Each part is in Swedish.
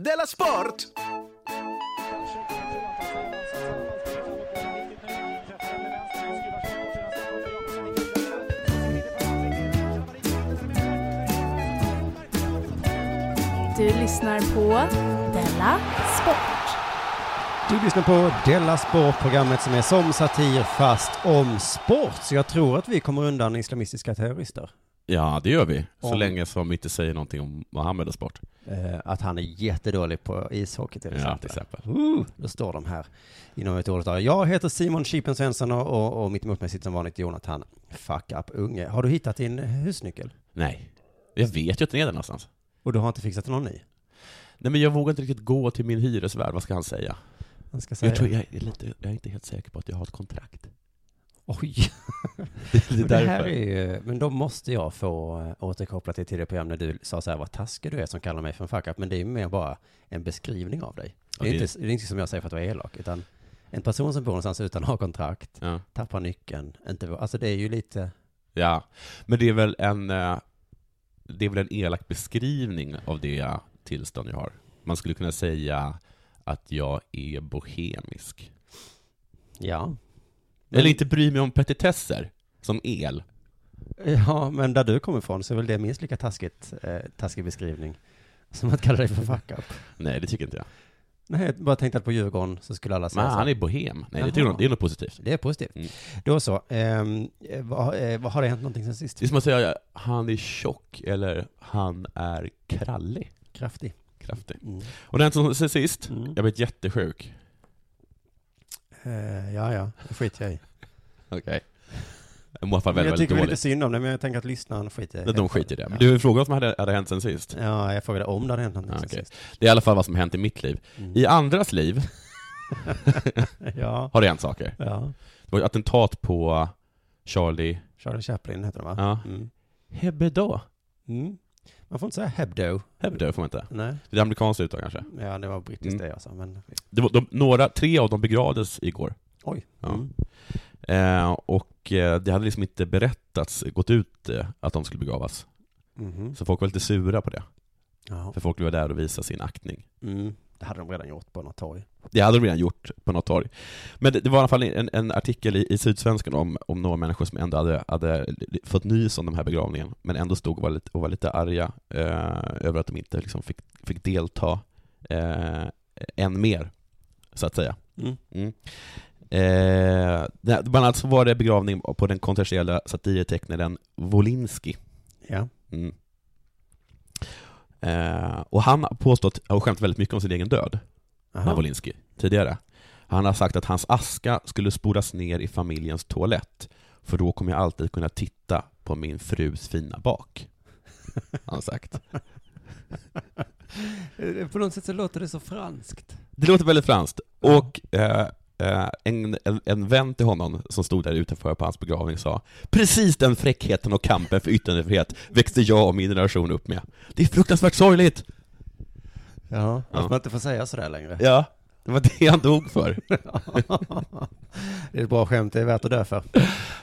Della Sport! Du lyssnar på Della Sport. Du lyssnar på Della Sport, programmet som är som satir fast om sport. Så jag tror att vi kommer undan islamistiska terrorister. Ja, det gör vi. Så Om- länge som vi inte säger någonting om Mohammed och sport. Eh, att han är jättedålig på ishockey till Ja, exempel. till exempel. Uh, då står de här inom ett år. Jag heter Simon Chipen Svensson och, och, och mitt emot mig sitter som vanligt Jonathan Fuck Up Unge. Har du hittat din husnyckel? Nej. Jag vet ju att den är där någonstans. Och du har inte fixat någon ny? Nej, men jag vågar inte riktigt gå till min hyresvärd. Vad ska han säga? Han ska säga. Jag tror jag är lite, jag är inte helt säker på att jag har ett kontrakt. Oj! Det Men det här är ju, men då måste jag få eh, återkoppla till tidigare program när du sa så här vad taskig du är som kallar mig för en fuck up, men det är ju mer bara en beskrivning av dig. Det är, Okej. inte, det är inte som jag säger för att vara elak, utan en person som bor någonstans utan att ha kontrakt, Ja. tappar nyckeln, inte, alltså det är ju lite, ja. Men det är väl en, eh, det är väl en elak beskrivning av det tillstånd jag har. Man skulle kunna säga att jag är bohemisk. ja. Eller inte bry mig om petitesser, som el. Ja, men där du kommer ifrån så är väl det minst lika taskigt, eh, taskig beskrivning som att kalla dig för fuck up. Nej, det tycker inte jag. Nej, jag bara tänkte att på Djurgården så skulle alla säga Men så. han är bohem. Nej, det, Jaha. tycker jag, det är något positivt. Det är positivt. Mm. Då så, ehm, eh, vad, eh, vad har det hänt någonting sen sist? Det är som att säga han är tjock eller han är krallig. Kraftig. Kraftig. Mm. Och den som sen sist, Mm. jag blev jättesjuk. Eh, ja, ja, det skiter jag i. Okej. I fall Men väldigt, jag tycker väldigt väl lite synd om det, men jag tänker att lyssnaren skiter De, de skiter i det. Men du frågade vad som hade, hade hänt sen sist. Ja, jag frågade om det hade hänt någonting Ja, sen okej. sist. Det är i alla fall vad som hänt i mitt liv. Mm. I andras liv ja, har det hänt saker. ja. Det var ett attentat på Charlie Charlie Chaplin heter det va? Ja. Mm. Hebdo. Mm. Man får inte säga Hebdo. Hebdo får man inte. Nej, Det är amerikanskt uttal kanske. ja det var brittiskt Mm. det jag sa, men... Det var, de, några, tre av dem begravdes igår. Oj. Ja. Mm. Eh, och eh, det hade liksom inte berättats, gått ut eh, att de skulle begravas. Mhm. Så folk var lite sura på det. Ja. För folk vara där och visa sin aktning. Mm. Det hade de redan gjort på något torg. Det hade de redan gjort på något torg. Men det, det var i alla fall en, en artikel i, i Sydsvenskan om, om några människor som ändå hade, hade fått nys om den här begravningen, men ändå stod och var lite, och var lite arga eh, över att de inte liksom fick, fick delta eh, än mer, så att säga. Mm. Mm. Eh, bland annat så var det begravning på den kontroversiella satirtecknaren Wolinski. Ja. Mm. Eh, och han har påstått, och skämt väldigt mycket om sin egen död, Aha. Wolinski, tidigare. Han har sagt att hans aska skulle spolas ner i familjens toalett, för då kommer jag alltid kunna titta på min frus fina bak. Han har sagt. Eh, På något sätt så låter det så franskt. Det låter väldigt franskt. Och eh, en, en, en vän till honom som stod där utanför på hans begravning sa Precis den fräckheten och kampen för yttrandefrihet växte jag och min generation upp med. Det är fruktansvärt sorgligt! Ja, Ja. att man inte får säga sådär längre. Ja, det var det han dog för. det är ett bra skämt, det är värt att dö för.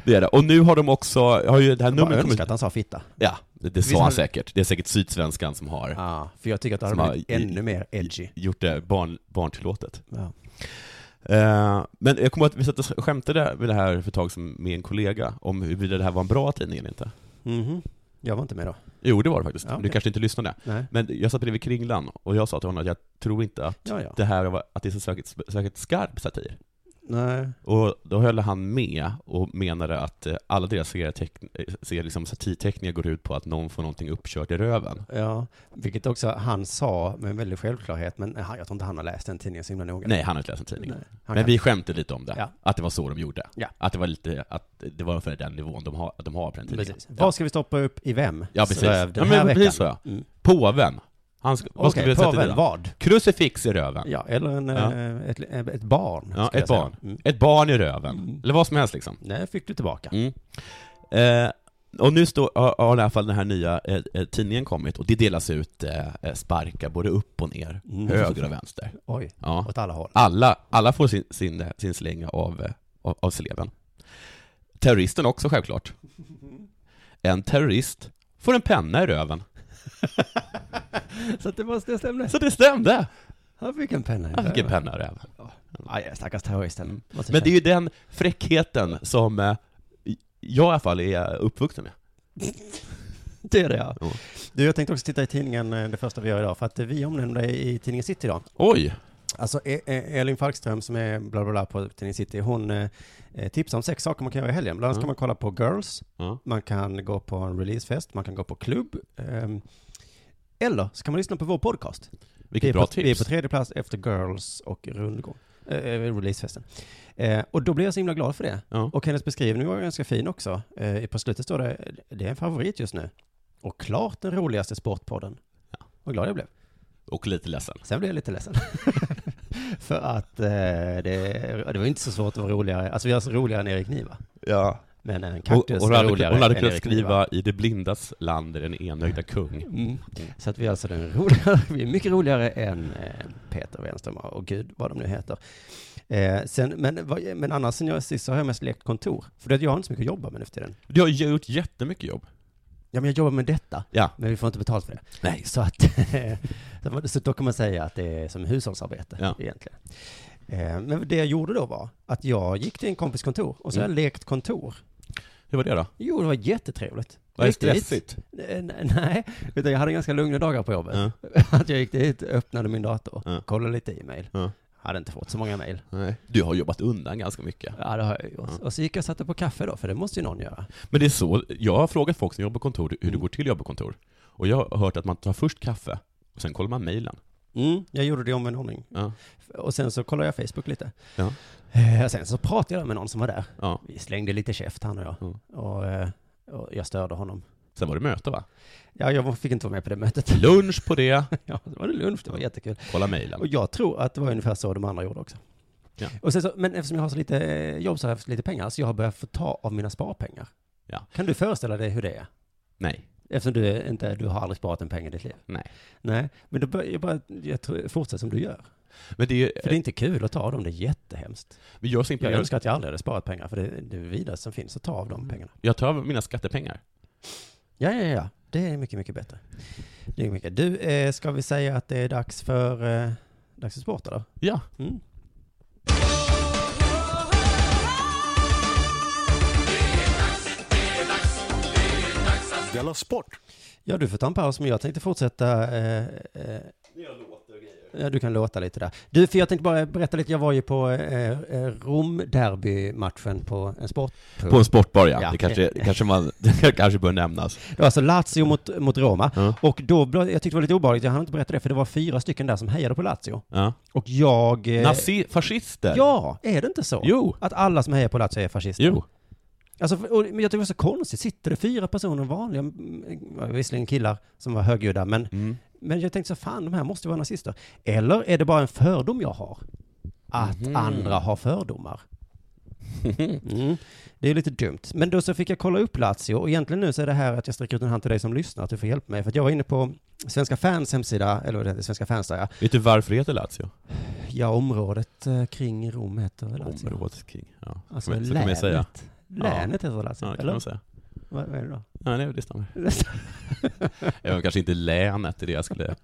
Det är det. Och nu har de också, har ju det här Jag numret kommit... att han sa fitta. Ja, det, det sa han säkert. Det är säkert Sydsvenskan som har Ja, för jag tycker att det hade blivit ännu mer edgy. gjort det barn, barntillåtet. Ja. Eh, men jag kommer att vi satt och skämtade med det här för ett tag sedan med en kollega, om huruvida det här var en bra tidning eller inte. Mhm. Jag var inte med då. Jo, det var det faktiskt. Ja, Du okej. kanske inte lyssnade. Nej. Men jag satt bredvid Kringlan, och jag sa till honom att jag tror inte att Ja, ja. det här var, att det är så särskilt, särskilt skarp satir. Nej. Och då höll han med och menade att eh, alla deras eh, ser liksom satirteckningar går ut på att någon får någonting uppkört i röven. Ja, vilket också han sa med en väldig självklarhet, men han- jag tror inte han har läst den tidningen så himla noga. Nej, han har inte läst en tidning. Nej. Han Men kan- vi skämtade lite om det, Ja. att det var så de gjorde. Ja. Att det var lite, att det var för den nivån de har, de har på den tidningen. Precis. Ja. Vad ska vi stoppa upp i vem? Ja, precis. Den Ja, men här precis veckan? så, ja. Mm. Påven. Han ska, vad Okej, vi sätta dit? vad? Krucifix i röven. Ja, eller en, Ja. eh, ett, ett barn. Ja, skulle ett barn. Mm. Ett barn i röven. Mm. Eller vad som helst liksom. Nej, fick du tillbaka. Mm. Eh, och nu står, har, har i alla fall den här nya eh, eh, tidningen kommit och det delas ut eh, eh, sparkar både upp och ner, Mm. höger och vänster. Oj, Ja. åt alla håll. Alla, alla får sin, sin, eh, sin slänga av, eh, av, av sleven. Terroristen också självklart. En terrorist får en penna i röven. Så det, var, det stämde. Så det stämde! Han fick en penna i Han fick en penna i röven. Aj, stackars terroristen. Mm. Men det är ju den fräckheten som eh, jag i alla fall är uppvuxen med. det är det ja. Ja. Du, jag tänkte också titta i tidningen, eh, det första vi gör idag, för att eh, vi omnämnde i tidningen City idag. Oj! Alltså E- E- Elin Falkström som är bla bla bla på tidningen City, hon eh, eh, tipsar om sex saker man kan göra i helgen. Bland annat Ja. kan man kolla på Girls, Ja. man kan gå på en releasefest, man kan gå på klubb. ehm, eller så kan man lyssna på vår podcast. vi, Vilket är bra på, vi är tips. på tredje plats efter Girls och Rundgång. Eh, eh, releasefesten. Eh, och då blir jag så himla glad för det. Ja. Och hennes beskrivning var ganska fin också. Eh, på slutet står det, det är en favorit just nu. Och klart den roligaste sportpodden. Ja. Vad glad jag blev. Och lite ledsen. Sen blev jag lite ledsen. för att eh, det, det var inte så svårt att vara roligare. Alltså vi är så roligare än Erik Niva. Ja. Men en kaktus hon är hade, roligare hon hade kunnat skriva i det blindas land är den enögda kung. Mm. Så att vi är alltså den roligare, vi är mycket roligare än eh, Peter Wenström och gud vad de nu heter. Eh, sen, men, men annars sen jag sist så har jag mest lekt kontor. För det, jag har inte så mycket att jobba med nu för tiden. Du har gjort jättemycket jobb. Ja men jag jobbar med detta, Ja. men vi får inte betalt för det. Nej. Så att, så- då kan man säga att det är som hushållsarbete Ja. egentligen. Eh, men det jag gjorde då var att jag gick till en kompis kontor och så har jag Mm. lekt kontor. Hur var det då? Jo, det var jättetrevligt. Var det stressigt? Eh, Nej, utan jag hade ganska lugna dagar på jobbet. Att jag gick dit, öppnade min dator, Ja. kollade lite e-mail. Ja. Hade inte fått så många mejl. Du har jobbat undan ganska mycket. Ja, det har jag gjort. Och så gick jag och satte på kaffe då, för det måste ju någon göra. Men det är så, jag har frågat folk som jobbar på kontor hur det Mm. går till att jobba på kontor. Och jag har hört att man tar först kaffe, och sen kollar man mejlen. Mm, jag gjorde det i omvänd ordning. Ja. Och sen så kollade jag Facebook lite. Ja. Eh, sen så pratade jag med någon som var där. ja. Vi slängde lite käft han och jag. Mm. Och, eh, och jag störde honom. Sen var det möte va? Ja, jag fick inte vara med på det mötet. Lunch på det, Ja, så var det lunch, det var jättekul. kolla mejlen. Och jag tror att det var ungefär så de andra gjorde också. Ja. Och sen så, men eftersom jag har så lite eh, jobb så har jag haft lite pengar, så jag har börjat få ta av mina sparpengar. Ja. Kan du föreställa dig hur det är? Nej. Eftersom du inte, du har aldrig sparat en pengar i ditt liv. Nej. Nej, men då bör, jag bara, jag tror, fortsätt som du gör. Men det är, För det är inte kul att ta dem, det är jättehemskt. så Jag imponerande. önskar att jag aldrig hade sparat pengar, för det, det är vidare som finns att ta av Mm. de pengarna. Jag tar av mina skattepengar. Ja, ja, ja, det är mycket, mycket bättre. Det är mycket. Du, eh, ska vi säga att det är dags för, eh, dags för sport eller? Ja. Mm. Sport! Ja, du får ta en paus, men jag tänkte fortsätta. Eh, eh, ja, du kan låta lite där. Du, för jag tänkte bara berätta lite. Jag var ju på eh, eh, Rom-derby-matchen på en sport. På en sportbar ja. Ja. Det kanske, det kanske man, det kanske bör nämnas. Det var alltså Lazio mot, mot Roma. Ja. Och då, jag tyckte det var lite obehagligt, jag hann inte berätta det, för det var fyra stycken där som hejade på Lazio. Ja. Och jag... eh, Nazi, fascister. Ja, är det inte så? Jo. Att alla som hejar på Lazio är fascister? Jo. Alltså, och, men jag tycker det var så konstigt. Sitter det fyra personer, vanliga, mm, ja, visserligen killar som var högljudda, men, Mm. Men jag tänkte så fan, de här måste vara nazister. Eller är det bara en fördom jag har? Att Mhm. andra har fördomar. Mm. Det är lite dumt. Men då så fick jag kolla upp Lazio och egentligen nu så är det här att jag sträcker ut en hand till dig som lyssnar att du får hjälpa mig. För att jag var inne på Svenska fans hemsida, eller vad det heter, Svenska fans där ja. Vet du varför det heter Lazio? Ja, området eh, kring Rom heter Lazio? Området kring, ja. Alltså så kan man länet. säga. Länet heter Lazio, Ja, det kan eller? man säga. Vad, vad är det då? Ja, det, det stämmer. Jag var kanske inte länet, det är det jag skulle...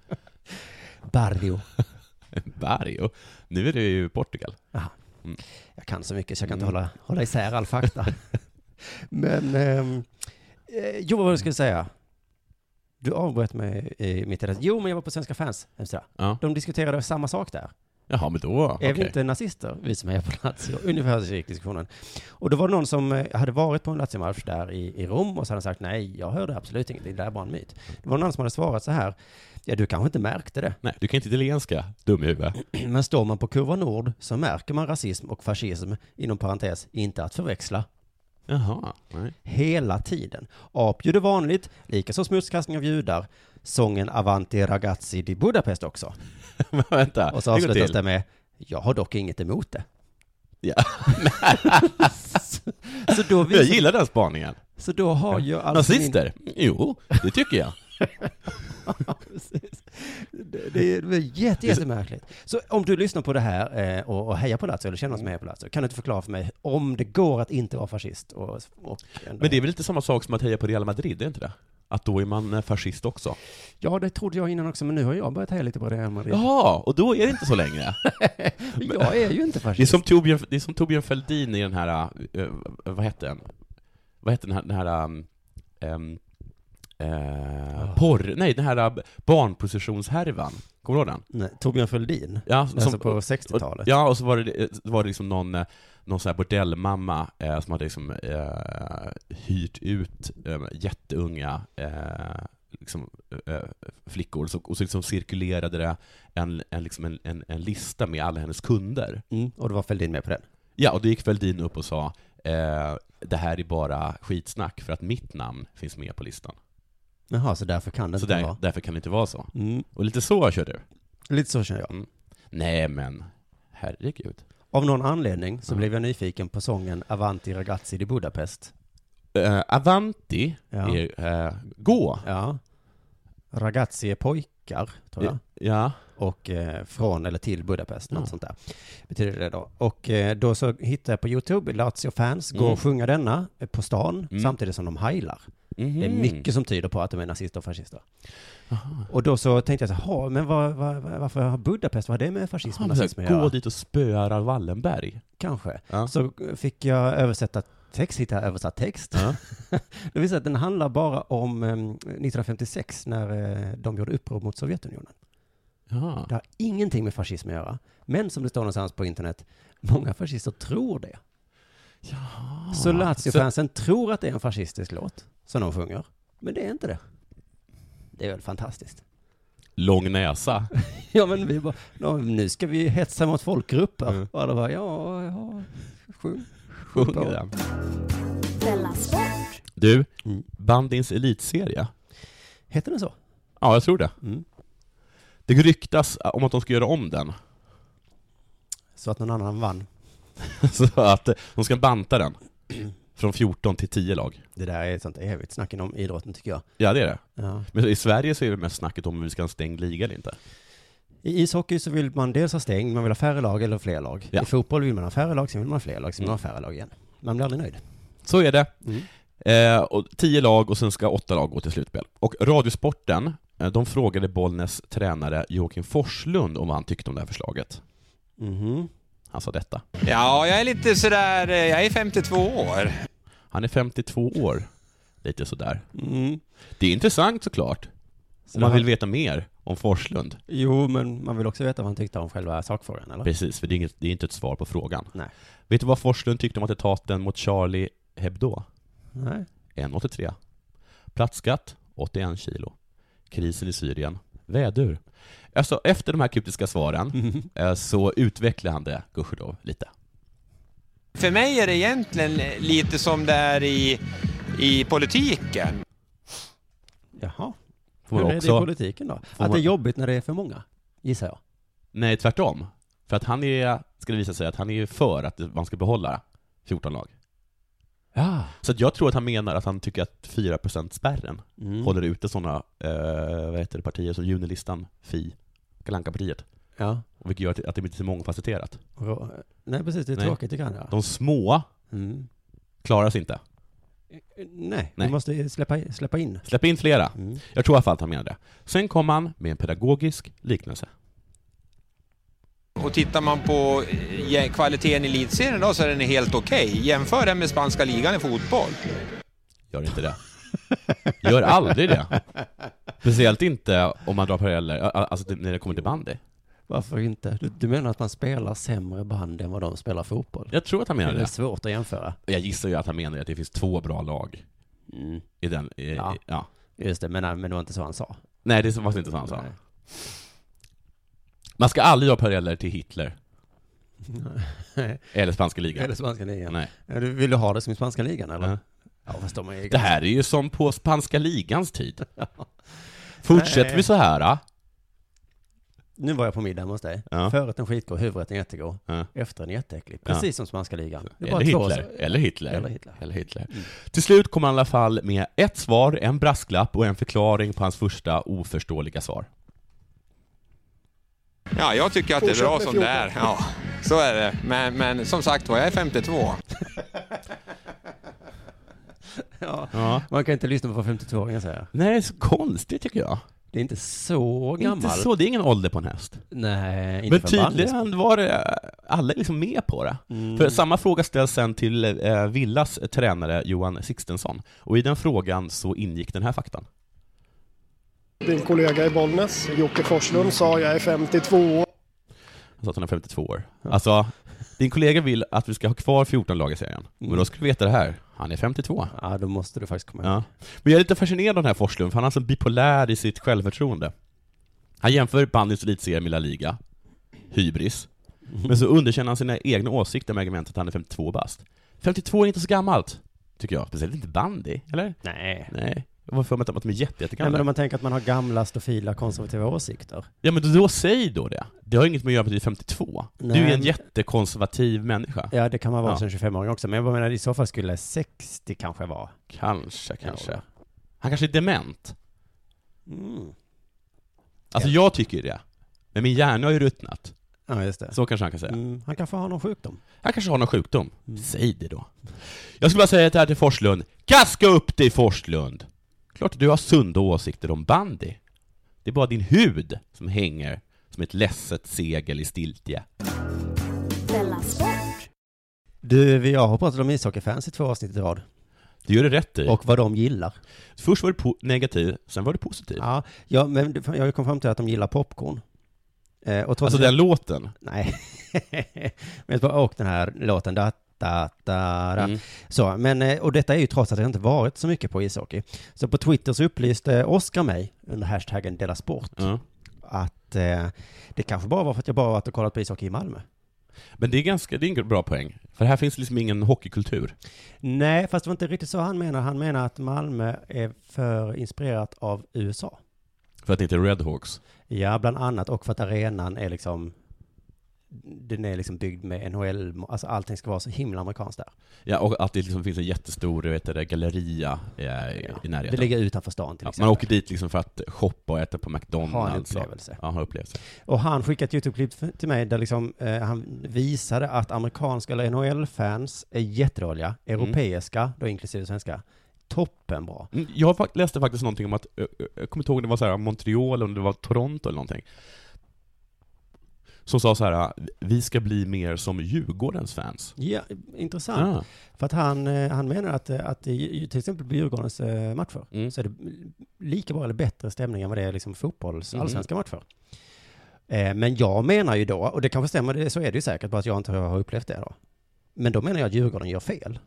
Barrio. Barrio. Nu är det ju Portugal. Jag kan så mycket så jag kan inte Mm. hålla, hålla isär all fakta. Men, ehm, eh, jo vad jag skulle säga. Du avbröt mig i mitt i det. Jo, men jag var på Svenska fans hemsida. Ja. De diskuterade samma sak där. Jaha, men då, Är vi okej. inte nazister, vi som är på Lazio? Ungefär så gick diskussionen. Och då var det någon som eh, hade varit på en Lazio-match där i, i Rom och så hade han sagt nej, jag hörde absolut ingenting, det där är bara en myt. Det var någon som hade svarat så här, ja du kanske inte märkte det, Nej, du kan inte italienska, dum i huvudet. men står man på kurva nord så märker man rasism och fascism, inom parentes, inte att förväxla. Jaha, nej. Hela tiden. Apljud är vanligt, likaså smutskastning av judar, sången Avanti ragazzi di Budapest också. Men vänta, Och så avslutas det med, jag har dock inget emot det. Ja. Så då, Jag visar, gillar den spaningen. så då har ju alltså min- Nazister? Jo, det tycker jag. Det, det är, jätte, jättemärkligt. Så om du lyssnar på det här eh, och, och hejar på Lazio, eller känner någon som hejar på Lazio, kan du inte förklara för mig om det går att inte vara fascist? Och, och ändå- Men det är väl lite samma sak som att heja på Real Madrid, är inte det? att då är man eh, fascist också. Ja, det trodde jag innan också, men nu har jag börjat heja lite på Real Madrid. Jaha, och då är det inte så längre. jag är ju inte Det är fascist. som Torbjörn, det är som Torbjörn Fälldin i den här, eh, vad hette den? Vad hette den här, den här um, um, eh, Ah. porr, nej den här uh, barnpositionshärvan, kommer du ihåg den? Nej, Torbjörn Fälldin, Ja, alltså på och- 60-talet. Ja, och så var det, det var det liksom någon, eh, någon sån här bordellmamma eh, som hade liksom eh, hyrt ut eh, jätteunga eh, liksom, eh, flickor, så, och så liksom cirkulerade det en, en, liksom en, en, en lista med alla hennes kunder. Mm, och då var Fälldin med på den. Ja, och då gick Fälldin upp och sa eh, det här är bara skitsnack för att mitt namn finns med på listan. Jaha, så därför kan det Så inte där, vara. därför kan det inte vara så. Mm, Och lite så kör du. lite så känner jag. Nej men, herregud. Av någon anledning så Ja. blev jag nyfiken på sången Avanti Ragazzi di Budapest. Eh, Avanti Ja. är eh, gå. Ja. Ragazzi är pojkar, tror jag. Ja. Och eh, från eller till Budapest, något Ja. sånt där. Betyder det då. Och eh, då så hittade jag på YouTube, Lazio-fans går Mm. och sjunga denna eh, på stan, Mm. samtidigt som de heilar. Mhm. Det är mycket som tyder på att de är nazister och fascister. Aha. Och då så tänkte jag så här, "Ha, men vad, vad, varför har Budapest, vad har det med fascism och nazism att göra? gå dit och spöa Raoul Wallenberg. Kanske. Ja. Så fick jag översätta text, hitta översatt text. Ja. Det vill säga att den handlar bara om eh, 1956 när eh, de gjorde uppror mot Sovjetunionen. Ja. Det har ingenting med fascism att göra. Men som det står någonstans på internet, många fascister tror det. Ja. Så Lazio-fansen tror att det är en fascistisk låt som de sjunger. Men det är inte det. Det är väl fantastiskt. Lång näsa. Ja men vi bara, "Nå, nu ska vi hetsa mot folkgrupper. Mm. Och alla bara, ja, ja, sjung. Sjunger den. Du, Mm. bandins elitserie. Heter den så? Ja, jag tror det. Mm. Det ryktas om att de ska göra om den. Så att någon annan vann. Så att de ska banta den. Från 14 till 10 lag. Det där är ett sånt evigt snack inom idrotten tycker jag. Ja, det är det. Ja. Men i Sverige så är det mest snacket om vi ska ha en stängd liga eller inte. I ishockey så vill man dels ha stängd, man vill ha färre lag eller fler lag. Ja. I fotboll vill man ha färre lag, sen vill man ha fler lag, sen vill man Mm. ha färre lag igen. Man blir aldrig nöjd. Så är det. Mm. Eh, och 10 lag och sen ska 8 lag gå till slutspel. Och Radiosporten, de frågade Bollnäs tränare Joakim Forslund om vad han tyckte om det här förslaget. Mhm. Han sa detta. Ja, jag är lite sådär, eh, jag är 52 år. Han är 52 år. Lite sådär. Mm. Det är intressant såklart. Så Om man vill veta mer om Forslund. Jo, men man vill också veta vad han tyckte om själva sakfrågan, eller? Precis, för det är, inget, det är inte ett svar på frågan. Nej. Vet du vad Forslund tyckte om attentaten mot Charlie Hebdo? Nej. 1,83. Platsskatt, 81 kilo. Krisen i Syrien, vädur. Alltså, efter de här kryptiska svaren eh, så utvecklar han det, gudskelov, lite. För mig är det egentligen lite som det är i, i politiken. Jaha. Får Hur är det i politiken då? Att man- det är jobbigt när det är för många, gissar jag. Nej, tvärtom. För att han är, ska det visa sig, att han är ju för att man ska behålla 14 lag. Ja. Så jag tror att han menar att han tycker att 4%-spärren Mm. håller ute sådana, eh, vad heter det, partier som Junilistan, Fi, Kalle partiet Ja. Vilket gör att det- att det blir så mångfacetterat. Rå- Nej, precis. Det är Nej. tråkigt tycker han. Ja. De små Mm. klarar sig inte. Nej, Nej. vi måste släppa, släppa in. Släpp in flera. Mm. Jag tror i alla fall att han menar det. Sen kom han med en pedagogisk liknelse. Och tittar man på eh, kvaliteten i elitserien då så är den helt okej. Jämför den med spanska ligan i fotboll. Gör inte det. Gör aldrig det. Speciellt inte om man drar paralleller, alltså när det kommer till bandy. Varför inte? Du, du menar att man spelar sämre band än vad de spelar fotboll? Jag tror att han Det menar är det. svårt att jämföra. Jag gissar ju att han menar att det finns två bra lag Mm. i den, i, Ja. ja. ja. Just det, men, men det var inte så han sa. Nej, det var inte så han sa. Nej. Man ska aldrig dra paralleller till Hitler, eller spanska ligan. Eller spanska ligan. Nej. Ja, du, ha det som i spanska ligan eller? Ja. Ja, fast de är Det här är ju som på spanska ligans tid. Ja. Fortsätter Nej. vi så här, ah? Nu var jag på middag hos dig. Ja. Förrätten skitgod, huvudrätten jättegod. Ja. Efterrätten jätteäcklig. Ja. Precis som spanska ligan. Det är Eller två Hitler. så- Eller Hitler. Eller Hitler. Eller Hitler. Mm. Till slut kom han i alla fall med ett svar, en brasklapp och en förklaring på hans första oförståeliga svar. Ja, jag tycker att det är bra som det är. Ja, så är det. Men, men som sagt var, jag är 52. Ja. Ja. Man kan inte lyssna på 52-åringar säger. Nej, det är så konstigt tycker jag. Det är inte så gammal. Inte så, det är ingen ålder på en häst. Nej, inte Men tydligen var det, alla är liksom med på det. Mm. För samma fråga ställs sen till eh, Villas tränare Johan Sixtensson, och i den frågan så ingick den här faktan. Din kollega i Bollnäs, Jocke Forslund, sa jag är 52 år. Han sa att han är 52 år. Alltså, din kollega vill att vi ska ha kvar 14 lag i serien. Men då ska du veta det här, han är 52. Ja, då måste du faktiskt komma ihåg. Ja. Men jag är lite fascinerad av den här Forslund, för han är alltså bipolär i sitt självförtroende. Han jämför bandyns elitserie med La Liga, hybris, men så underkänner han sina egna åsikter med argumentet att han är 52 bast. 52 är inte så gammalt, tycker jag. Speciellt inte bandy, eller? Nej. Nej. Jag var för mig att de är jätte, Nej, jättegamla. men om man tänker att man har gamla, stofila, konservativa åsikter. Ja men då säg då det. Det har inget med att göra med att du är 52. Du är Nej. en jättekonservativ människa. Ja, det kan man vara Ja. som 25-åring också. Men jag menar, i så fall skulle 60 kanske vara. Kanske, kanske. Ja. Han kanske är dement. Mm. Alltså jag tycker det. Men min hjärna har ju ruttnat. Ja, just det. Så kanske han kan säga. Mm, han kanske har någon sjukdom. Han kanske har någon sjukdom. Mm. Säg det då. Jag skulle bara säga det här till Forslund. Kaska upp dig Forslund! Klart att du har sunda åsikter om bandy. Det är bara din hud som hänger som ett ledset segel i stiltje. Du, vi har pratat om ishockeyfans i två avsnitt i rad. Det gör du rätt i. Och vad de gillar. Först var det po- negativ, sen var det positiv. Ja, ja men jag kom fram till att de gillar popcorn. Eh, och Alltså den låten. Nej. men jag och den här låten, da, da, da, da. Mm. Så, men, eh, och detta är ju trots att det inte varit så mycket på ishockey. Så på Twitter så upplyste Oskar mig under hashtaggen Dela Sport Ja. att eh, det kanske bara var för att jag bara varit och kollat på ishockey i Malmö. Men det är ganska, det är en bra poäng. För här finns liksom ingen hockeykultur. Nej, fast det var inte riktigt så han menar. Han menar att Malmö är för inspirerat av USA. För att det inte är Redhawks. Ja, bland annat och för att arenan är liksom den är liksom byggd med NHL, alltså allting ska vara så himla amerikanskt där. Ja, och att det liksom finns en jättestor vet det, galleria eh, i Det närheten. ligger utanför stan till ja, exempel. man åker dit liksom för att shoppa och äta på McDonalds. Ha en upplevelse. Ja, ha upplevelse. Och han skickade ett YouTube-klipp till mig där liksom, eh, han visade att amerikanska eller NHL-fans är jättedåliga, europeiska, då inklusive svenska, toppenbra. Mm, Jag läste faktiskt någonting om att, ö, ö, jag kommer inte ihåg om det var så här Montreal eller om det var Toronto eller någonting. Som sa så här, vi ska bli mer som Djurgårdens fans. Ja, intressant. Ja. För att han, eh, han menar att, eh, att till exempel på Djurgårdens eh, matcher Mm. så är det lika bra eller bättre stämning än vad det är liksom fotbolls, Mm. allsvenska matcher. Eh, Men jag menar ju då, och det kanske stämmer, så är det ju säkert, bara att jag inte har upplevt det då. Men då menar jag att Djurgården gör fel.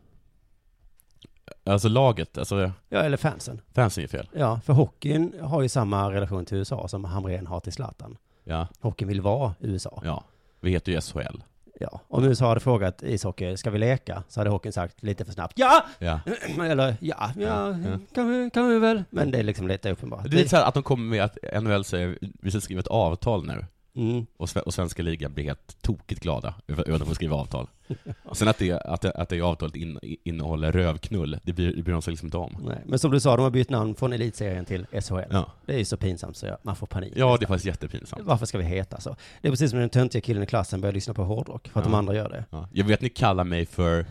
Alltså laget, alltså Ja, eller fansen. fansen gör fel. Ja, för hockeyn har ju samma relation till USA som Hamrén har till Zlatan. Ja, Hockeyn vill vara USA. ja. Vi heter ju SHL. Ja. Om USA hade frågat ishockey, ska vi leka? Så hade hockeyn sagt lite för snabbt, ja! Ja. Eller ja, ja, Ja. Kan, vi, kan vi väl. Men det är liksom lite uppenbart. Det är lite så här att de kommer med att NHL säger, vi ska skriva ett avtal nu. Mm. Och, sve- och svenska ligan blir helt tokigt glada över att de får skriva avtal. Sen att det, att det, att det avtalet in, innehåller rövknull, det blir, det bryr de sig liksom inte om. Nej. Men som du sa, de har bytt namn från elitserien till SHL. Ja, Det är ju så pinsamt så jag, man får panik. ja det är faktiskt jättepinsamt. Varför ska vi heta så? Det är precis som när den töntiga killen i klassen börjar lyssna på hårdrock, för att Ja. de andra gör det. Ja. Jag vet ni kallar mig för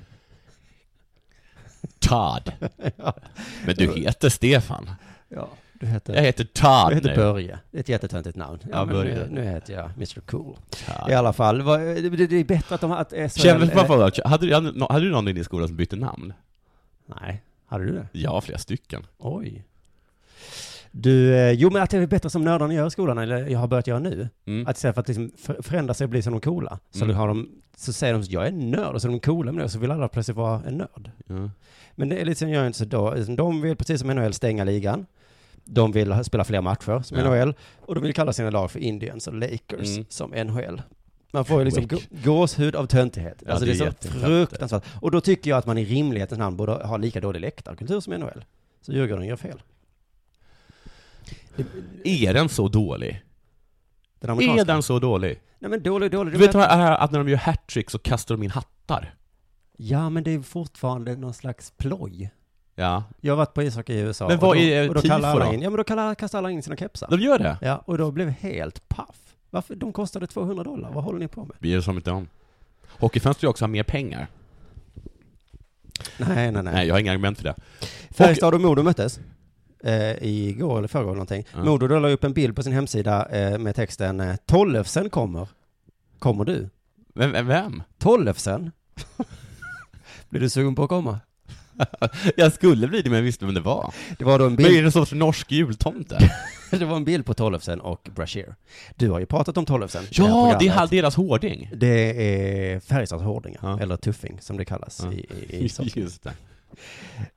Todd, men du heter Stefan. ja, du heter... Jag heter Todd Du heter nu. Börje. Det är ett jättetöntigt namn. Ja, Ja, Börje. nu, nu heter jag Mr Cool. Todd. I alla fall, vad- det, det är bättre att de. Att SHL, Känner, hade, du, hade, hade du någon i din skola som bytte namn? Nej, hade du det? Ja, flera stycken. Oj. Du, eh, jo men att det är bättre som nördarna gör i skolan, eller jag har börjat göra nu. Mm. Att istället för att liksom för- förändra sig och bli som de coola, så, Mm. har de, så säger de jag är en nörd, och så är de coola med det, och så vill alla plötsligt vara en nörd. Ja. Men det är lite som gör inte så då, de vill precis som NHL stänga ligan. De vill spela fler matcher som Ja. NHL, och de vill kalla sina lag för Indians och Lakers Mm. som NHL. Man får ju liksom gåshud av töntighet. Ja, alltså det det är, är så fruktansvärt. Och då tycker jag att man i rimlighetens namn borde ha lika dålig läktarkultur som NHL. Så Djurgården gör fel. Är den så dålig? Den Är amerikanska. den så dålig? Nej men dålig, dålig. Du vet vad att när de gör hattrick så kastar de in hattar? Ja men det är fortfarande någon slags ploj. Ja. Jag har varit på ishockey i USA. Men vad och då, är och då tifo alla då? in, Ja men då kallar, kastar alla in sina kepsar. De gör det? Ja, och då blev jag helt paff. Varför? De kostade 200 dollar. Vad håller ni på med? Vi är som inte om. Hockeyfans ju också ha mer pengar. Nej, nej, nej. Nej, jag har inga argument för det. Färjestad och Modo möttes. Eh, igår eller förrgår någonting. Ja. Modo la upp en bild på sin hemsida eh, med texten eh, Tollefsen kommer. Kommer du? Vem? vem- vem? Tollefsen? Blir du sugen på att komma? Jag skulle bli det, men jag visste vem det var. Det var då en Men är bild, det en sorts norsk jultomte? det var en bild på Tollefsen och Brashear. Du har ju pratat om Tollefsen. i det Ja, det är deras hårding. Det är Färjestads hårdingar, Ja. eller tuffing som det kallas Ja. i, i, i. Just det.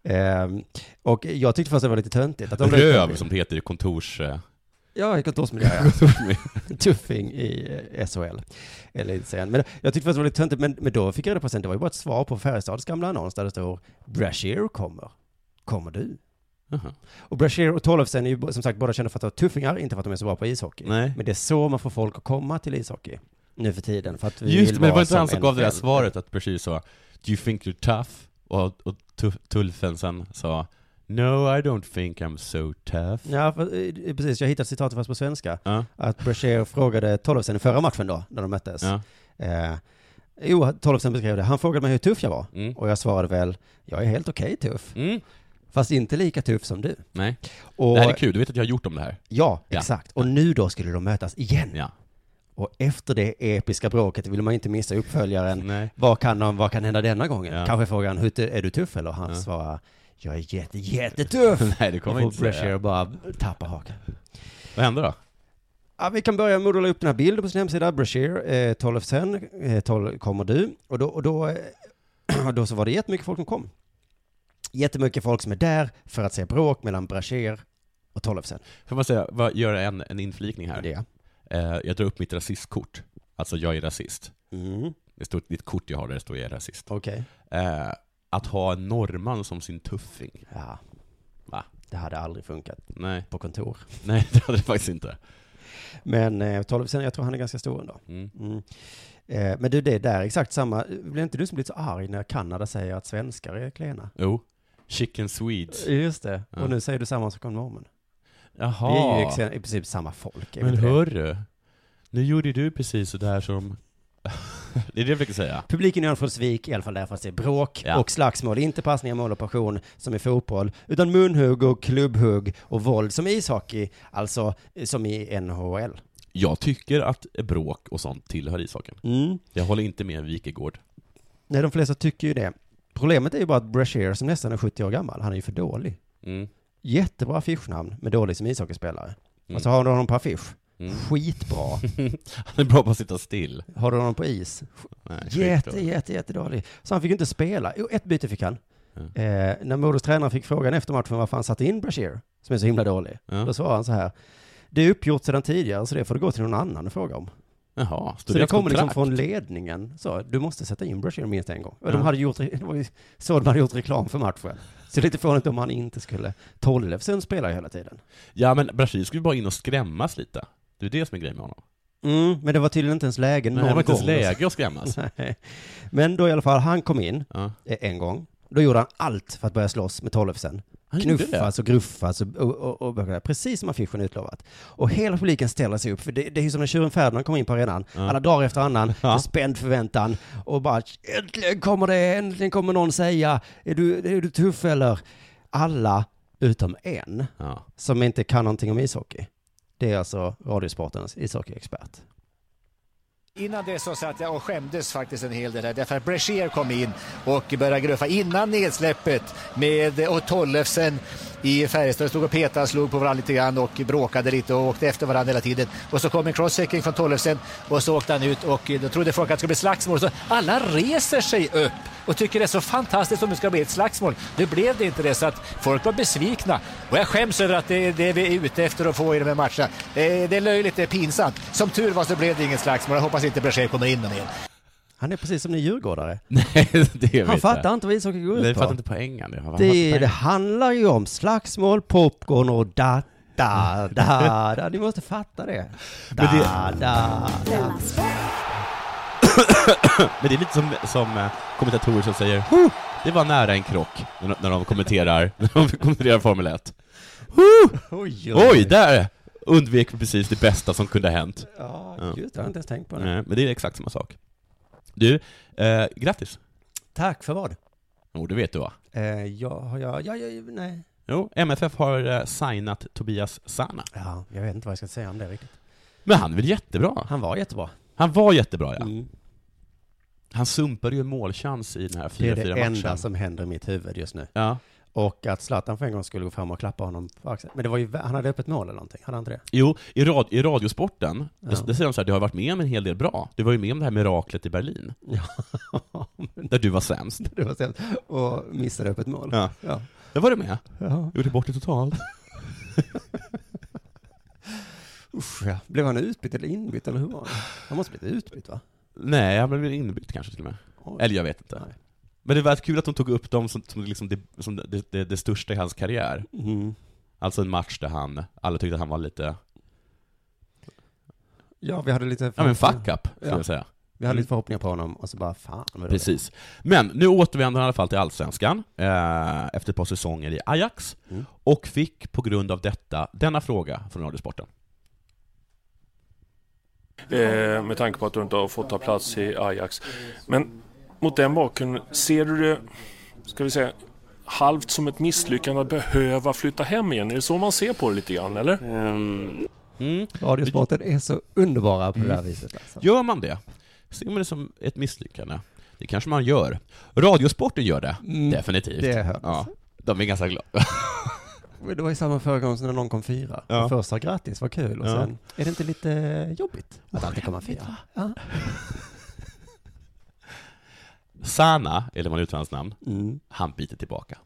Ehm, och jag tyckte först det var lite töntigt. Att de Röv, bild. som det heter i kontors... Ja, i kontorsmiljö, ja. Tuffing i eh, SHL. Eller sen. Men jag tyckte först det var lite töntigt, men, men då fick jag reda på sen, det var ju bara ett svar på Färjestads gamla annons där det står Brashear kommer. Kommer du? Jaha. Och Brashear och Tollefsen är ju som sagt båda kända för att vara tuffingar, inte för att de är så bra på ishockey. Nej. Men det är så man får folk att komma till ishockey nu för tiden. För att vi Just vill men det var inte han som gav det där svaret att precis sa Do you think you're tough? Och, och tu- Tulfensen sa No, I don't think I'm so tough. Ja, för, eh, precis. Jag hittade citatet fast på svenska. Ja, Att Brashear frågade Tollefsen i förra matchen då, när de möttes. ja. Eh, jo, Tollefsen beskrev det. Han frågade mig hur tuff jag var. Mm. Och jag svarade väl, jag är helt okej tuff. Mm. Fast inte lika tuff som du. Nej, Och, det här är kul, du vet att jag har gjort om det här? Ja, Ja. exakt. Och nu då skulle de mötas igen. Ja. Och efter det episka bråket vill man inte missa uppföljaren. Nej. Vad kan, de, vad kan hända denna gången? Ja. Kanske han, "Hur tu- är du tuff eller? Han Ja. svarar, jag är jätte, jättetuff. Nej, det kommer inte säga. bara tappa hakan. Vad hände då? Ja, vi kan börja med att la upp den här bilden på sin hemsida, Brashear, eh, Tollefsen, eh, 12 kommer du. Och då, och då, eh, då så var det jättemycket folk som kom. Jättemycket folk som är där för att se bråk mellan Brashear och Tollefsen. Får man säga, vad, göra en, en inflikning här? Det. Eh, jag drar upp mitt rasistkort. Alltså, jag är rasist. Mm, Det står ett kort jag har där det står jag är rasist. okej. Eh, att ha en norrman som sin tuffing. Ja. Va? Det hade aldrig funkat Nej, på kontor. nej det hade det faktiskt inte. Men eh, Tollefsen, jag tror han är ganska stor ändå. Mm. Mm. Eh, men du, det är där exakt samma. Blir inte du som blir så arg när Kanada säger att svenskar är klena? Jo. Chicken Swedes. Just det. Ja. Och nu säger du samma sak om normen. Jaha. Vi är ju i princip samma folk. Men hörru, nu gjorde du precis sådär som... det är det jag försöker säga. Publiken i Örnsköldsvik, i alla fall där fast det är bråk Ja. och slagsmål, inte passningar, mål och passion som i fotboll, utan munhugg och klubbhugg och våld som i ishockey, alltså eh, som i NHL. Jag tycker att bråk och sånt tillhör ishockeyn. Mm. Jag håller inte med Wikegård. Nej, de flesta tycker ju det. Problemet är ju bara att Brashear, som nästan är 70 år gammal, han är ju för dålig. Mm. Jättebra affischnamn, men dålig som ishockeyspelare. Mm. Och så har du honom på affisch. Mm. Skitbra. Han är bra på att sitta still. Har du honom på is? Nej, Jätte, skitbra. jätte, jättedålig. Så han fick ju inte spela. Jo, ett byte fick han. Ja. Eh, när Modos tränare fick frågan efter matchen varför han satte in Brashear, som är så himla dålig, Ja. då svarade han så här. Det är uppgjort sedan tidigare, så det får du gå till någon annan och fråga om. Jaha, Så det kommer liksom från ledningen. Så, du måste sätta in Brashear minst en gång. Och de Ja. hade gjort, det var ju så de hade gjort reklam för matchen. Så det är lite fånigt om han inte skulle. Tollefsen spelar ju hela tiden. Ja, men Brasil skulle bara in och skrämmas lite. Det är det som är grejen med honom. Mm, men det var tydligen inte ens läge någon det var inte ens gång. läge att skrämmas. Nej. Men då i alla fall, han kom in Ja. eh, en gång. Då gjorde han allt för att börja slåss med Tollefsen. Knuffas och gruffas och, och, och, och precis som affischen utlovat. Och hela publiken ställer sig upp, för det, det är ju som när tjuren Ferdinand kommer in på arenan. Ja. Alla dagar efter annan, Ja. spänd förväntan. Och bara, äntligen kommer det, äntligen kommer någon säga, är du, är du tuff eller? Alla utom en, Ja. som inte kan någonting om ishockey. Det är alltså Radiosportens ishockeyexpert. Innan det så satt jag och skämdes faktiskt en hel del här, därför att Brecher kom in och började gruffa innan nedsläppet med och Tollefsen i Färjestad stod och petade, slog på varandra lite grann och bråkade lite och åkte efter varandra hela tiden. Och så kom en crosschecking från Tollefsen och så åkte han ut och eh, då trodde folk att det skulle bli slagsmål. Så alla reser sig upp och tycker det är så fantastiskt om det ska bli ett slagsmål. Nu blev det inte det så att folk var besvikna. Och jag skäms över att det är det vi är ute efter att få i de här matcherna. Det är, det är löjligt, det är pinsamt. Som tur var så blev det inget slagsmål. Jag hoppas inte Brashear kommer in mer. Han är precis som ni djurgårdare. Nej, det vet Han jag. fattar inte vad ishockey går Nej, ut fattar på. inte poängen. Det, Han Det, fattar handlar ju om slagsmål, popcorn och da, da, da, da. Ni måste fatta det. Da, Men det- da, da. Men det är lite som, som eh, kommentatorer som säger "Huh, det var nära en krock när, de- när de kommenterar, när de kommenterar Formel 1. Oj, Oj, där undvek vi precis det bästa som kunde ha hänt. Ja, just det, jag har inte ens tänkt på det. Nej, men det är exakt samma sak. Du, eh, grattis. Tack för vad? Jo, det vet du va? Eh, ja, jag, ja, ja, nej. Jo, MFF har eh, signat Tobias Sana. Ja, jag vet inte vad jag ska säga om det riktigt. Men han är väl jättebra? Han var jättebra. Han var jättebra ja. Mm. Han sumpade ju en målchans i den här Det är 4-4 det matchen. enda som händer i mitt huvud just nu. Ja. Och att Zlatan för en gång skulle gå fram och klappa honom på axeln. Men det var ju, han hade öppet mål eller någonting, hade han inte det? Jo, i, rad, i radiosporten, Ja. det, det säger de så här, du har varit med om en hel del bra. Du var ju med om det här miraklet i Berlin, Ja, där du var sämst. det var sämst. Och missade öppet mål. Ja. Ja. Där var du med. ja. Gjorde bort det totalt. Usch, ja. Blev han utbytt eller inbytt eller hur var det? Han måste blivit utbytt va? Nej, han blev inbytt kanske till och med. Oj. Eller jag vet inte. Nej. Men det var kul att de tog upp dem som, som, liksom det, som det, det, det största i hans karriär. Mm. Alltså en match där han, alla tyckte att han var lite, Ja, vi hade lite... ja men fuck up, skulle Ja. jag säga. Vi hade lite förhoppningar på honom och så bara, fan vad. Precis. Men nu återvänder han i alla fall till Allsvenskan, eh, efter ett par säsonger i Ajax, Mm. och fick på grund av detta denna fråga från Radiosporten. Eh, med tanke på att du inte har fått ta plats i Ajax. Men mot den bakgrunden, ser du det, ska vi säga, halvt som ett misslyckande att behöva flytta hem igen? Är det så man ser på det lite grann, eller? Ehm, Mm. Radiosporten är så underbara på det där viset alltså. Gör man det? Ser man det som ett misslyckande? Det kanske man gör. Radiosporten gör det, Mm, definitivt. Det hördes. Ja, de är ganska glada. Det var ju samma förra gången som när någon kom fyra. Ja. Först sa grattis, vad kul. Och Ja. sen, är det inte lite jobbigt att alltid komma fyra? Ja. Sana, eller vad man uttalar hans namn, Mm. han biter tillbaka.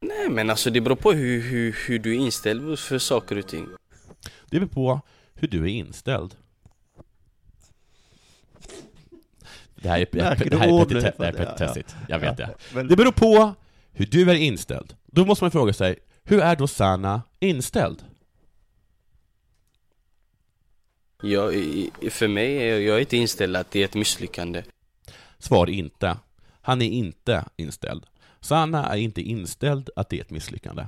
nej men alltså det beror på hur, hur, hur du är inställd för saker och ting. Det beror på hur du är inställd. Det här är, det här är, petite- det här är petitessigt, jag vet det. Men, Det beror på hur du är inställd. Då måste man fråga sig, hur är då Sana inställd? Jag, för mig är jag inte inställd att det är ett misslyckande. Svar inte. Han är inte inställd. Sana är inte inställd att det är ett misslyckande.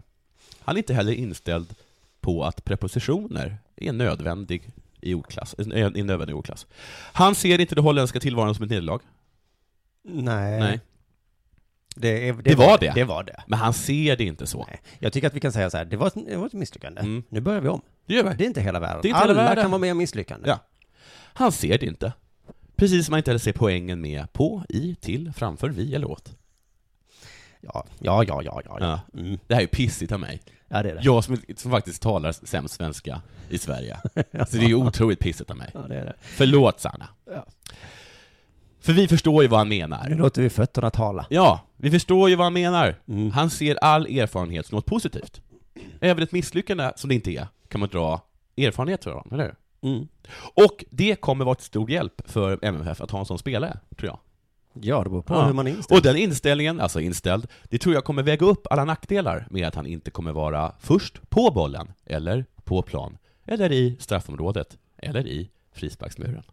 Han är inte heller inställd på att prepositioner är nödvändig i ordklass, är är nödvändig i ordklass. Han ser inte det holländska tillvaron som ett nederlag, nej. Nej. Det, är, Det var det. Det var det. men han ser det inte så. Nej. Jag tycker att vi kan säga så här, det var ett, det var ett misslyckande. Mm. Nu börjar vi om. Det gör vi. Det är inte hela världen. Det är inte hela Alla världen. kan vara med om misslyckande. Ja. Han ser det inte. Precis som han inte heller ser poängen med på, i, till, framför, vi eller åt. Ja, ja, ja, ja, ja. Ja. Mm. Det här är ju pissigt av mig. ja det är det. Jag som, som faktiskt talar sämst svenska i Sverige. Så det är ju otroligt pissigt av mig. Ja, det är det. Förlåt Sanna. Ja. För vi förstår ju vad han Nu menar. låter vi fötterna tala. Ja, vi förstår ju vad han menar. Mm. Han ser all erfarenhet som något positivt. Även ett misslyckande, som det inte är, kan man dra erfarenhet honom, eller hur? Mm. Och det kommer vara till stor hjälp för MFF att ha en sån spelare, tror jag. Ja, det beror på Ja. hur man är inställd. Och den inställningen, alltså inställd, det tror jag kommer väga upp alla nackdelar med att han inte kommer vara först på bollen, eller på plan, eller i straffområdet, eller i frisparksmuren.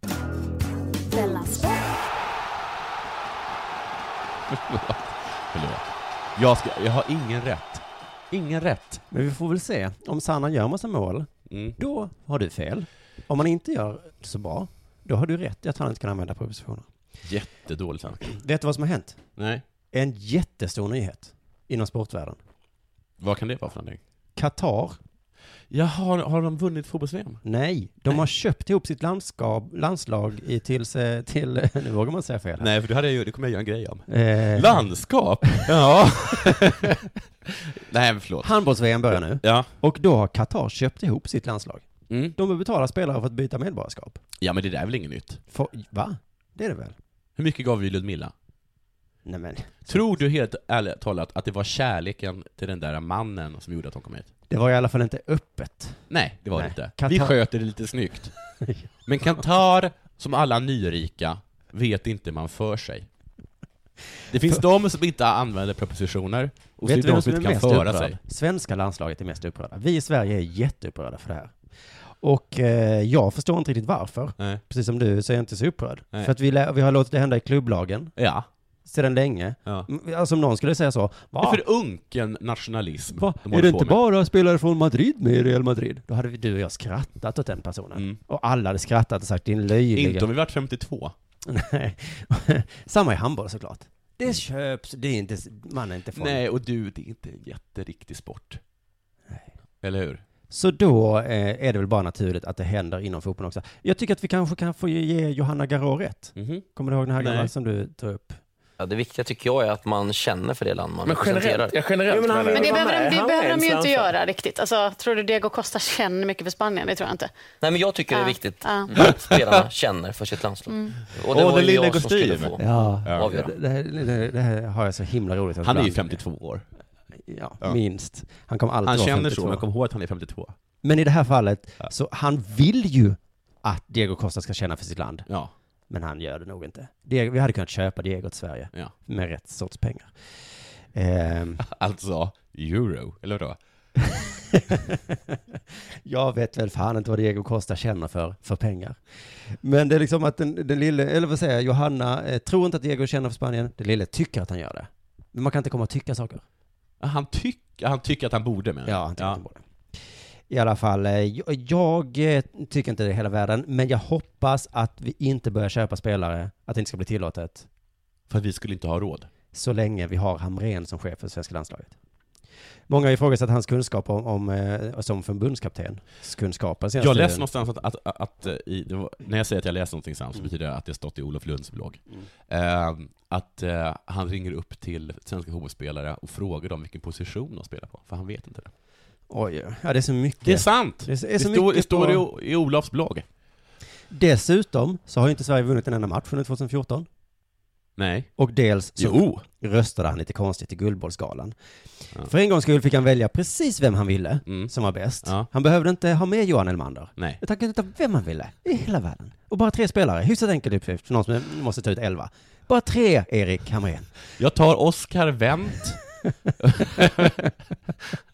Förlåt. Jag, ska, jag har ingen rätt. Ingen rätt. Men vi får väl se. Om Sanna gör massa mål, Mm. då har du fel. Om man inte gör så bra, då har du rätt i att han inte kan använda propositioner. Jättedåligt snack. Vet du vad som har hänt? Nej. En jättestor nyhet inom sportvärlden. Vad kan det vara för någonting? Qatar, Jaha, har, har de vunnit fotbolls-VM? nej, de Nej. har köpt ihop sitt landskap, landslag i tills, eh, till, nu vågar man säga fel här. Nej, för det, hade jag, det kommer jag göra en grej om. Eh, Landskap? Ja. Nej, förlåt. Handbolls-VM börjar nu, Ja. och då har Qatar köpt ihop sitt landslag. Mm. De vill betala spelare för att byta medborgarskap. Ja, men det där är väl inget nytt? För, va? Det är det väl? Hur mycket gav vi Ludmilla? Nej men, Tror du helt ärligt talat att det var kärleken till den där mannen som gjorde att de kom hit? det var i alla fall inte öppet. Nej, det var Nej. det inte. Qatar- Vi sköter det lite snyggt. Men Qatar, som alla nyrika, vet inte man för sig. Det finns de som inte använder prepositioner, och så är Vet det du de som är inte kan föra upprörd? sig. Svenska landslaget är mest upprörda. Vi i Sverige är jätteupprörda för det här. Och eh, jag förstår inte riktigt varför. Nej. Precis som du så är jag inte så upprörd. Nej. För att vi, lä- vi har låtit det hända i klubblagen Ja. sedan länge. ja. Alltså om någon skulle säga så. Det är för unken nationalism Va? de Är håller det på inte med. bara spelare från Madrid med i Real Madrid? Då hade vi, du och jag skrattat åt den personen. Mm. Och alla hade skrattat och sagt din löjliga... Inte om vi varit 52. Nej. Samma i handboll såklart. Det köps, det är inte, man är inte från. Nej, och du, det är inte en jätteriktig sport. Eller hur? Så då eh, är det väl bara naturligt att det händer inom fotbollen också. Jag tycker att vi kanske kan få ge Johanna Garå rätt. Mhm. Kommer du ihåg den här gamla som du tog upp? Ja, det viktiga tycker jag är att man känner för det land man Men representerar. generellt, ja, generellt men han-. Men det behöver, de, det behöver de ju inte göra riktigt. Alltså, tror du Diego Costa känner mycket för Spanien? Det tror jag inte. Nej, men jag tycker det är viktigt ja. att spelarna känner för sitt landslag. Mm. Och det Åh, var ju jag som skulle få Ja, avgöra. det, här, det, det här har jag så himla roligt. att Han är ju ibland- 52 år. Ja, Ja. minst. Han kommer alltid Han vara känner 52. så, men kom ihåg att han är 52. Men i det här fallet, Ja. så han vill ju att Diego Costa ska känna för sitt land. Ja. Men han gör det nog inte. Diego, vi hade kunnat köpa Diego till Sverige ja. med rätt sorts pengar. Ehm, Alltså, euro, eller vadå? jag vet väl fan inte vad Diego Costa känner för, för pengar. Men det är liksom att den, den lille, eller vad säger jag, Johanna eh, tror inte att Diego känner för Spanien. Den lille tycker att han gör det. Men man kan inte komma och tycka saker. Han, tyck, han tycker att han borde med. Ja, han tycker att han borde. I alla fall, eh, jag, jag eh, tycker inte det är hela världen, men jag hoppas att vi inte börjar köpa spelare, att det inte ska bli tillåtet, För att vi skulle inte ha råd. så länge vi har Hamrén som chef för svenska landslaget. Många har ifrågasatt hans kunskap om, om eh, som förbundskapten, kunskaper. senaste Jag läste tiden. någonstans att, att, att, att eh, i, det var, när jag säger att jag läste någonting sant så betyder det att det stått i Olof Lunds blogg. Eh, att eh, han ringer upp till svenska fotbollsspelare och frågar dem vilken position de spelar på, för han vet inte det. Oj, ja det är så mycket. Det är sant! Det är så, Det, är så står, det står på- i, i Olofs blogg. Dessutom så har ju inte Sverige vunnit en enda match under 2014. Nej. Och dels så Jo. röstade han lite konstigt i Guldbollsgalan. Ja. För en gångs skull fick han välja precis vem han ville, Mm. som var bäst. Ja. Han behövde inte ha med Johan Elmander. Nej. Utan han kunde ta vem han ville, i hela världen. Och bara tre spelare, hyfsat enkel uppgift för någon som måste ta ut elva. Bara tre, Erik Hamrén. Jag tar Oscar Wendt.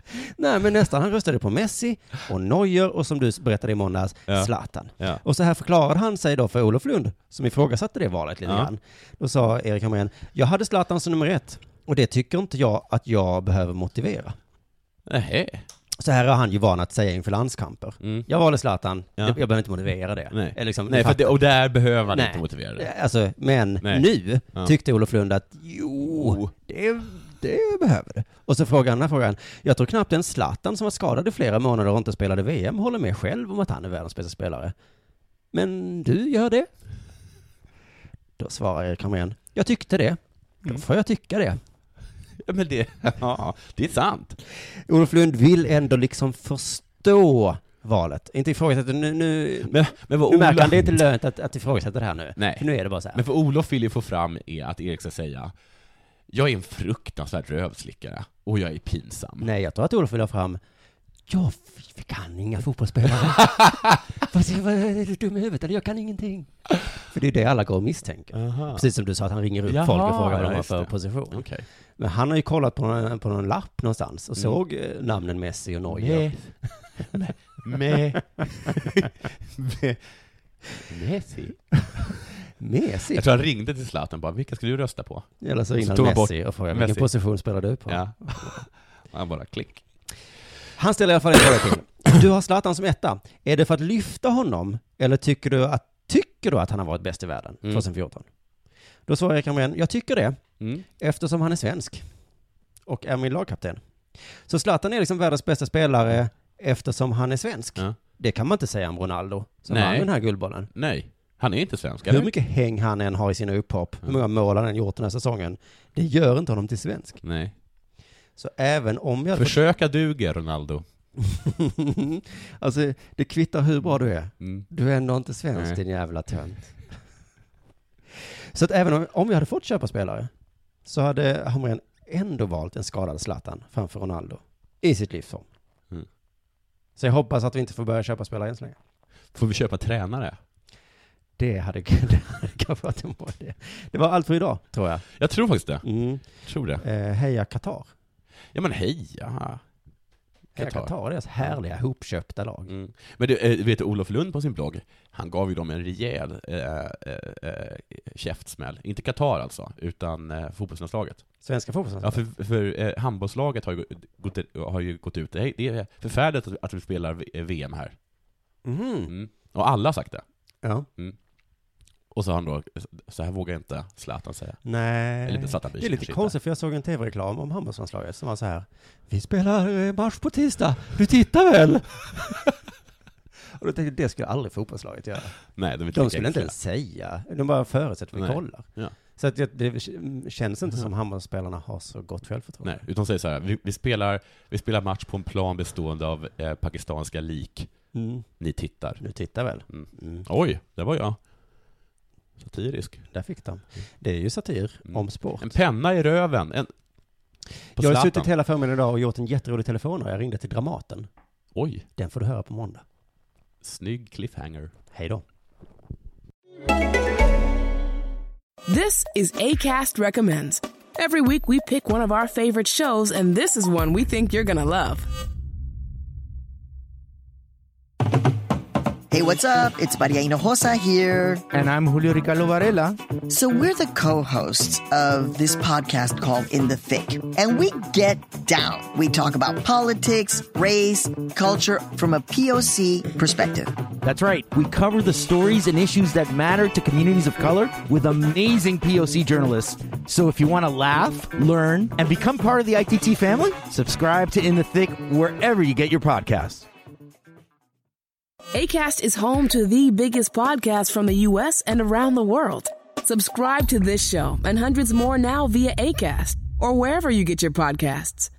Nej, men nästan. Han röstade på Messi och Neuer och som du berättade i måndags, Ja. Zlatan. Ja. Och så här förklarade han sig då för Olof Lund, som ifrågasatte det valet lite Ja. grann. Då sa Erik Hamrén, jag hade Zlatan som nummer ett, och det tycker inte jag att jag behöver motivera. Nej. Så här är han ju van att säga inför landskamper. Mm. Jag valde Zlatan, Ja. jag, behöver inte motivera det. Nej. Liksom, Nej, det, och där behöver han Nej. inte motivera det. Alltså, men Nej. nu Ja. tyckte Olof Lund att jo, det, det behöver. Och så frågar han den här frågan, jag tror knappt en Zlatan som var skadad i flera månader och inte spelade VM håller med själv om att han är världens bästa spelare. Men du gör det? Då svarar Erik Hamrén, jag tyckte det. Då får jag tycka det. Ja, Men det, ja, det är sant. Olof Lund vill ändå liksom förstå valet. Inte ifrågasätta, nu, nu, Men, men nu märker Olof, han, det är inte lönt att, att ifrågasätta det här nu. Nej. För nu är det bara så här. men vad Olof vill ju få fram är att Erik ska säga jag är en fruktansvärd rövslickare och jag är pinsam. Nej, jag tror att Olof vill ha fram, jag kan inga fotbollsspelare. Vad är du dum i huvudet eller jag kan ingenting? För det är det alla går och misstänker. Aha. Precis som du sa att han ringer upp Jaha, folk och frågar vad de har för det. position. Okej. Men han har ju kollat på någon, på någon lapp någonstans och Mm. såg eh, namnen Messi och Neuer. Med, Messi. Messi? Jag tror han ringde till Zlatan bara, vilka ska du rösta på? Eller så ringde han Messi och frågade vilken position spelar du på? Ja. Han bara klick. Han ställer i alla fall en fråga till. Du har Zlatan som etta. Är det för att lyfta honom eller tycker du att, tycker du att han har varit bäst i världen Mm. 2014? Då svarar Erik Hamrén, jag tycker det. Mm. eftersom han är svensk och är min lagkapten. Så Zlatan är liksom världens bästa spelare eftersom han är svensk. Ja. Det kan man inte säga om Ronaldo, som Nej. vann den här guldbollen. Nej, han är inte svensk, eller? Hur mycket häng han än har i sina upphopp, hur många mål han än gjort den här säsongen, det gör inte honom till svensk. Nej. Så även om jag... Försöka duga, Ronaldo. alltså, det kvittar hur bra du är. Mm. Du är ändå inte svensk, Nej. din jävla tönt. Så att även om, om jag hade fått köpa spelare, så hade Hamrén ändå valt en skadad Zlatan framför Ronaldo i sitt livsform. Mm. Så jag hoppas att vi inte får börja köpa spelare än så länge. Får vi köpa tränare? Det hade, det hade kanske varit en bra idé. Det var allt för idag, tror jag. Jag tror faktiskt det. Mm. Tror det. Eh, heja Qatar. Ja men heja. Qatar. Qatar, deras härliga hopköpta lag. Mm. Men du, eh, vet du, Olof Lund på sin blogg, han gav ju dem en rejäl eh, eh, eh, käftsmäll. Inte Qatar alltså, utan eh, fotbollslandslaget. Svenska Ja, fotbollslandslaget. för, för eh, handbollslaget har ju gått, har ju gått ut, det är förfärligt att, att vi spelar VM här. Mhm. Mm. Och alla har sagt det. Ja. Mm. Och så har han då, så här vågar inte Zlatan säga. Nej, Eller Zlatan det är lite kanske inte. konstigt för jag såg en tv-reklam om handbollslandslaget som var så här. Vi spelar eh, match på tisdag, du tittar väl? Och då tänkte jag, det skulle aldrig fotbollslaget göra. Nej, de, De skulle inte ens säga, de bara förutsätter att vi kollar. Ja. Så att det, det känns inte som handbollsspelarna har så gott självförtroende. Nej, utan säger så här, vi, vi, spelar, vi spelar match på en plan bestående av eh, pakistanska lik. Mm. Ni tittar. Du tittar väl? Mm. Mm. Oj, där var jag. Satirisk. Där fick de. Det är ju satir Mm. om sport. En penna i röven. En... Jag har suttit hela förmiddagen idag och gjort en jätterolig telefon jag ringde till Dramaten. Oj, Den får du höra på måndag. snygg cliffhanger. Hej då. This is ACAST Recommends. Every week we pick one of our favorite shows, and this is one we think you're gonna love. Hey, what's up? It's Maria Hinojosa here. And I'm Julio Ricardo Varela. So, we're the co hosts of this podcast called In the Thick, and we get down. We talk about politics, race, culture from a POC perspective. That's right. We cover the stories and issues that matter to communities of color with amazing POC journalists. So if you want to laugh, learn, and become part of the ITT family, subscribe to In the Thick wherever you get your podcasts. ACAST is home to the biggest podcasts from the U.S. and around the world. Subscribe to this show and hundreds more now via ACAST or wherever you get your podcasts.